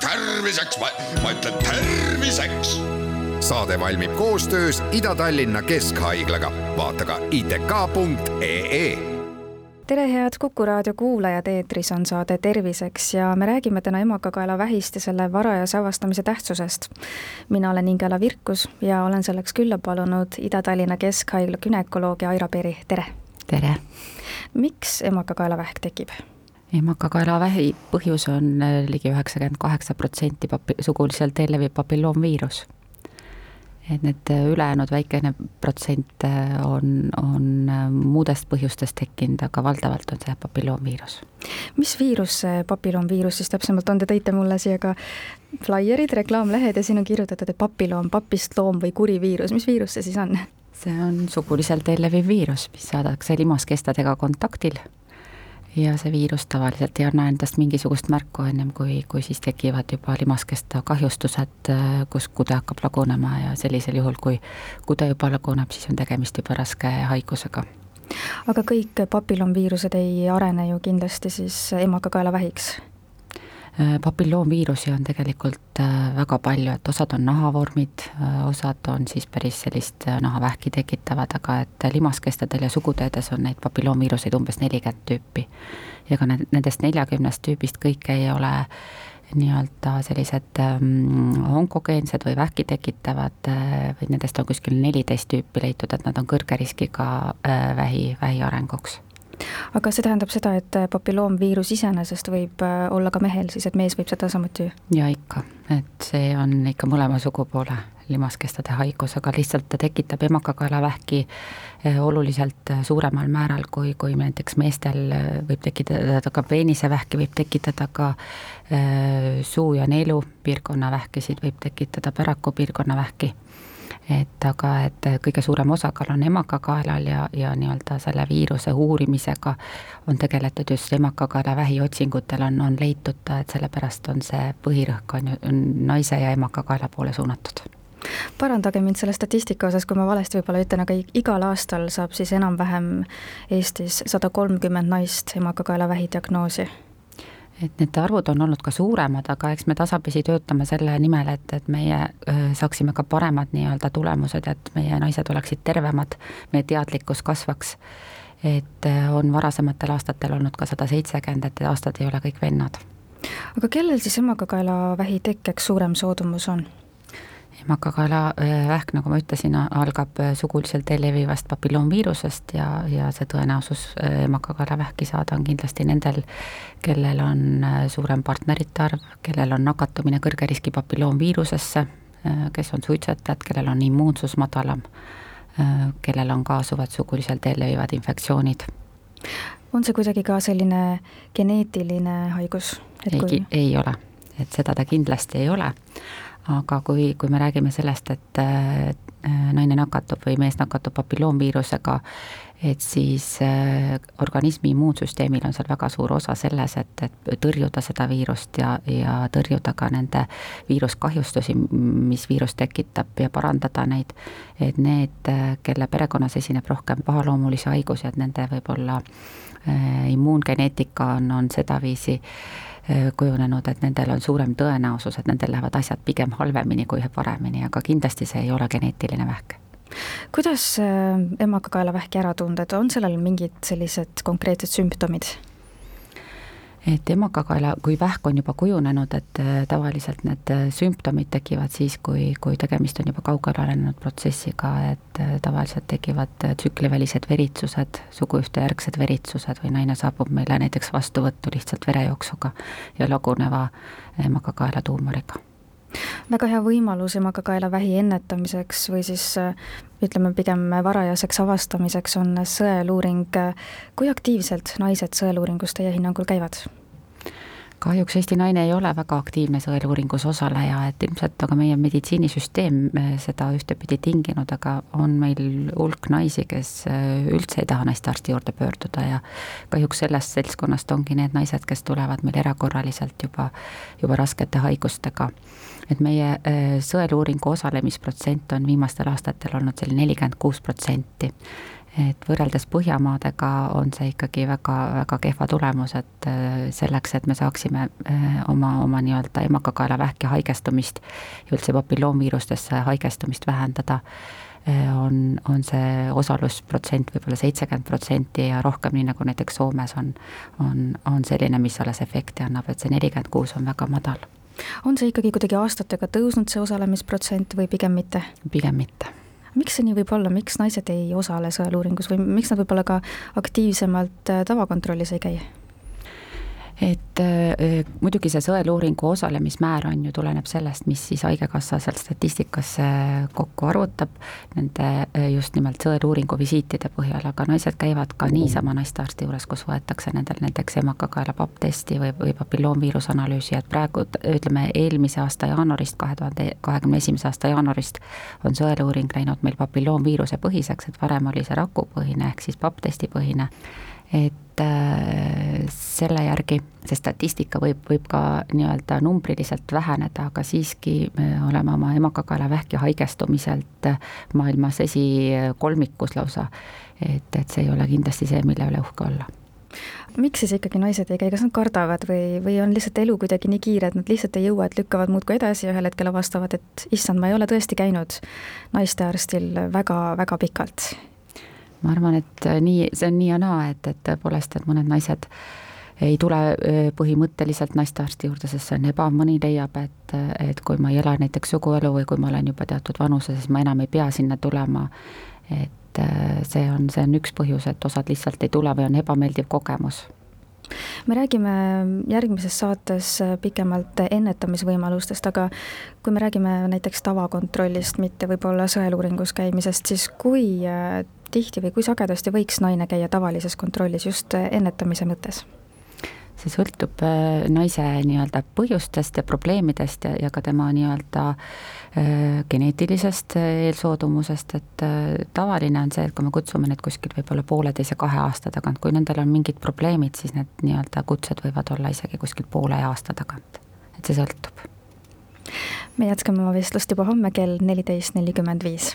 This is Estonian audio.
terviseks, ma ütlen terviseks. saade valmib koostöös Ida-Tallinna Keskhaiglaga, vaata ka itk.ee tere, head Kuku raadio kuulajad, eetris on saade Terviseks ja me räägime täna emakakaelavähist ja selle varajase avastamise tähtsusest. mina olen Ingela Virkus ja olen selleks külla palunud Ida-Tallinna Keskhaigla günekoloogi Aira Peri, tere! tere! miks emakakaelavähk tekib? Emakakaelavähi põhjus on äh, ligi üheksakümmend kaheksa protsenti papi-, suguliselt leviv papilloomviirus. et need äh, ülejäänud väikene protsent äh, on, on muudest põhjustest tekkinud, aga valdavalt on see papilloomviirus. mis viirus see papilloomviirus siis täpsemalt on, te tõite mulle siia ka flaierid, reklaamlehed ja siin on kirjutatud, et papiloom, papist loom või kuri viirus, mis viirus see siis on? see on suguliselt leviv viirus, mis saadakse limaskestadega kontaktil ja see viirus tavaliselt ei anna endast mingisugust märku, ennem kui, kui siis tekivad juba limaskesta kahjustused, kus kude hakkab lagunema ja sellisel juhul, kui kude juba laguneb, siis on tegemist juba raske haigusega. aga kõik papillomviirused ei arene ju kindlasti siis emakakaelavähiks? Äh, papilloomviirusi on tegelikult äh, väga palju, et osad on nahavormid, äh, osad on siis päris sellist nahavähki tekitavad, aga et limaskestadel ja suguteedes on neid papilloomviiruseid umbes nelikümmend tüüpi. ja ka nendest neljakümnest tüübist kõik ei ole nii-öelda sellised ähm, onkogeensed või vähki tekitavad, vaid nendest on kuskil neliteist tüüpi leitud, et nad on kõrge riskiga äh, vähi, vähi arenguks aga see tähendab seda, et papilloomviirus iseenesest võib äh, olla ka mehel siis, et mees võib seda samuti? ja ikka, et see on ikka mõlema sugupoole limaskestade haigus, aga lihtsalt ta tekitab emakakaelavähki äh, oluliselt äh, suuremal määral, kui, kui näiteks meestel võib tekitada ka peenisevähki, võib tekitada ka suu- ja neelupiirkonna vähkisid, võib tekitada päraku piirkonna vähki et aga, et kõige suurem osakaal on emakakaelal ja, ja nii-öelda selle viiruse uurimisega on tegeletud just emakakaela vähiotsingutel on, on leitud, et sellepärast on see põhirõhk on ju naise ja emakakaela poole suunatud. Parandage mind selle statistika osas, kui ma valesti võib-olla ütlen, aga igal aastal saab siis enam-vähem Eestis sada kolmkümmend naist emakakaelavähi diagnoosi et need arvud on olnud ka suuremad, aga eks me tasapisi töötame selle nimel, et, et meie saaksime ka paremad nii-öelda tulemused, et meie naised oleksid tervemad, meie teadlikkus kasvaks. et on varasematel aastatel olnud ka sada seitsekümmend, et aastad ei ole kõik vennad. aga kellel siis emakakaelavähi tekkeks suurem soodumus on? Emakakaelavähk, nagu ma ütlesin, algab suguliselt levivast papilloomviirusest ja, ja see tõenäosus emakakaelavähki saada on kindlasti nendel, kellel on suurem partnerite arv, kellel on nakatumine kõrge riski papilloomviirusesse, kes on suitsetajad, kellel on immuunsus madalam, kellel on kaasuvad suguliselt levivad infektsioonid. on see kuidagi ka selline geneetiline haigus? ei kui..., ei ole, et seda ta kindlasti ei ole aga kui, kui me räägime sellest, et äh, naine nakatub või mees nakatub papilloomviirusega, et siis äh, organismi immuunsüsteemil on seal väga suur osa selles, et, et tõrjuda seda viirust ja, ja tõrjuda ka nende viiruskahjustusi, mis viirus tekitab ja parandada neid. et need, kelle perekonnas esineb rohkem pahaloomulisi haigusi, et nende võib-olla äh, immuungeneetika on, on sedaviisi äh, Äh, kujunenud, et nendel on suurem tõenäosus, et nendel lähevad asjad pigem halvemini kui paremini, aga kindlasti see ei ole geneetiline vähk kuidas äh, emakakaelavähki ära tunda, et on sellel mingid sellised konkreetsed sümptomid? Et emakakaela, kui vähk on juba kujunenud, et äh, tavaliselt need äh, sümptomid tekivad siis, kui, kui tegemist on juba kaugele arenenud protsessiga, et äh, tavaliselt tekivad tsüklivälised veritsused, suguühtejärgsed veritsused või naine saabub meile näiteks vastuvõttu lihtsalt verejooksuga ja laguneva emakakaela tuumoriga väga hea võimalus emakakaelavähi ennetamiseks või siis ütleme pigem varajaseks avastamiseks on sõeluuring. kui aktiivselt naised sõeluuringus teie hinnangul käivad? Kahjuks Eesti naine ei ole väga aktiivne sõeluuringus osaleja, et ilmselt aga meie meditsiinisüsteem eh, seda ühtepidi tinginud, aga on meil hulk naisi, kes eh, üldse ei taha naistearsti juurde pöörduda ja kahjuks sellest seltskonnast ongi need naised, kes tulevad meil erakorraliselt juba, juba raskete haigustega et meie äh, sõeluuringu osalemisprotsent on viimastel aastatel olnud selline nelikümmend kuus protsenti. Et võrreldes Põhjamaadega on see ikkagi väga, väga kehva tulemus, et äh, selleks, et me saaksime äh, oma, oma nii-öelda emakakaelavähki haigestumist ja üldse papilloomviirustesse haigestumist vähendada, äh, on, on see osalusprotsent võib-olla seitsekümmend protsenti ja rohkem, nii nagu näiteks Soomes on, on, on selline, mis alles efekti annab, et see nelikümmend kuus on väga madal. on see ikkagi kuidagi aastatega tõusnud, see osalemisprotsent või pigem mitte? pigem mitte miks see nii võib olla, miks naised ei osale sõeluuringus või miks nad võib-olla ka aktiivsemalt äh, tavakontrollis ei käi? Et äh, muidugi see sõeluuringu osalemismäär on ju, tuleneb sellest, mis siis Haigekassa sealt statistikasse kokku arvutab, nende äh, just nimelt sõeluuringu visiitide põhjal, aga naised käivad ka niisama naistearsti juures, kus võetakse nendel näiteks emakakaela papptesti või, või papilloomviiruse analüüsi, et praegu ütleme, eelmise aasta jaanuarist, kahe tuhande kahekümne esimese aasta jaanuarist on sõeluuring läinud meil papilloomviiruse põhiseks, et varem oli see rakupõhine ehk siis papptesti põhine et äh, selle järgi see statistika võib, võib ka nii-öelda numbriliselt väheneda, aga siiski me oleme oma emakakaelavähki haigestumiselt maailmas esikolmikus lausa. et, et see ei ole kindlasti see, mille üle uhke olla. Miks siis ikkagi naised ei käi, kas nad kardavad või, või on lihtsalt elu kuidagi nii kiire, et nad lihtsalt ei jõua, et lükkavad muudkui edasi ja ühel hetkel avastavad, et issand, ma ei ole tõesti käinud naistearstil väga-väga pikalt? Ma arvan, et äh, nii, see on nii ja naa, et, et tõepoolest, et mõned naised ei tule äh, põhimõtteliselt naistearsti juurde, sest see on ebav, mõni leiab, et, et kui ma ei ela näiteks suguelu või kui ma olen juba teatud vanuses, siis ma enam ei pea sinna tulema. et äh, see on, see on üks põhjus, et osad lihtsalt ei tule või on ebameeldiv kogemus me räägime järgmises saates pikemalt ennetamisvõimalustest, aga kui me räägime näiteks tavakontrollist, mitte võib-olla sõeluuringus käimisest, siis kui äh, tihti või kui sagedasti võiks naine käia tavalises kontrollis just ennetamise mõttes? See sõltub äh, naise nii-öelda põhjustest ja probleemidest ja, ja ka tema nii-öelda äh, geneetilisest äh, eelsoodumusest, et tavaline on see, et kui me kutsume neid kuskilt võib-olla pooleteise, kahe aasta tagant, kui nendel on mingid probleemid, siis need nii-öelda kutsed võivad olla isegi kuskil poole aasta tagant, et see sõltub. me jätkame oma vestlust juba homme kell neliteist nelikümmend viis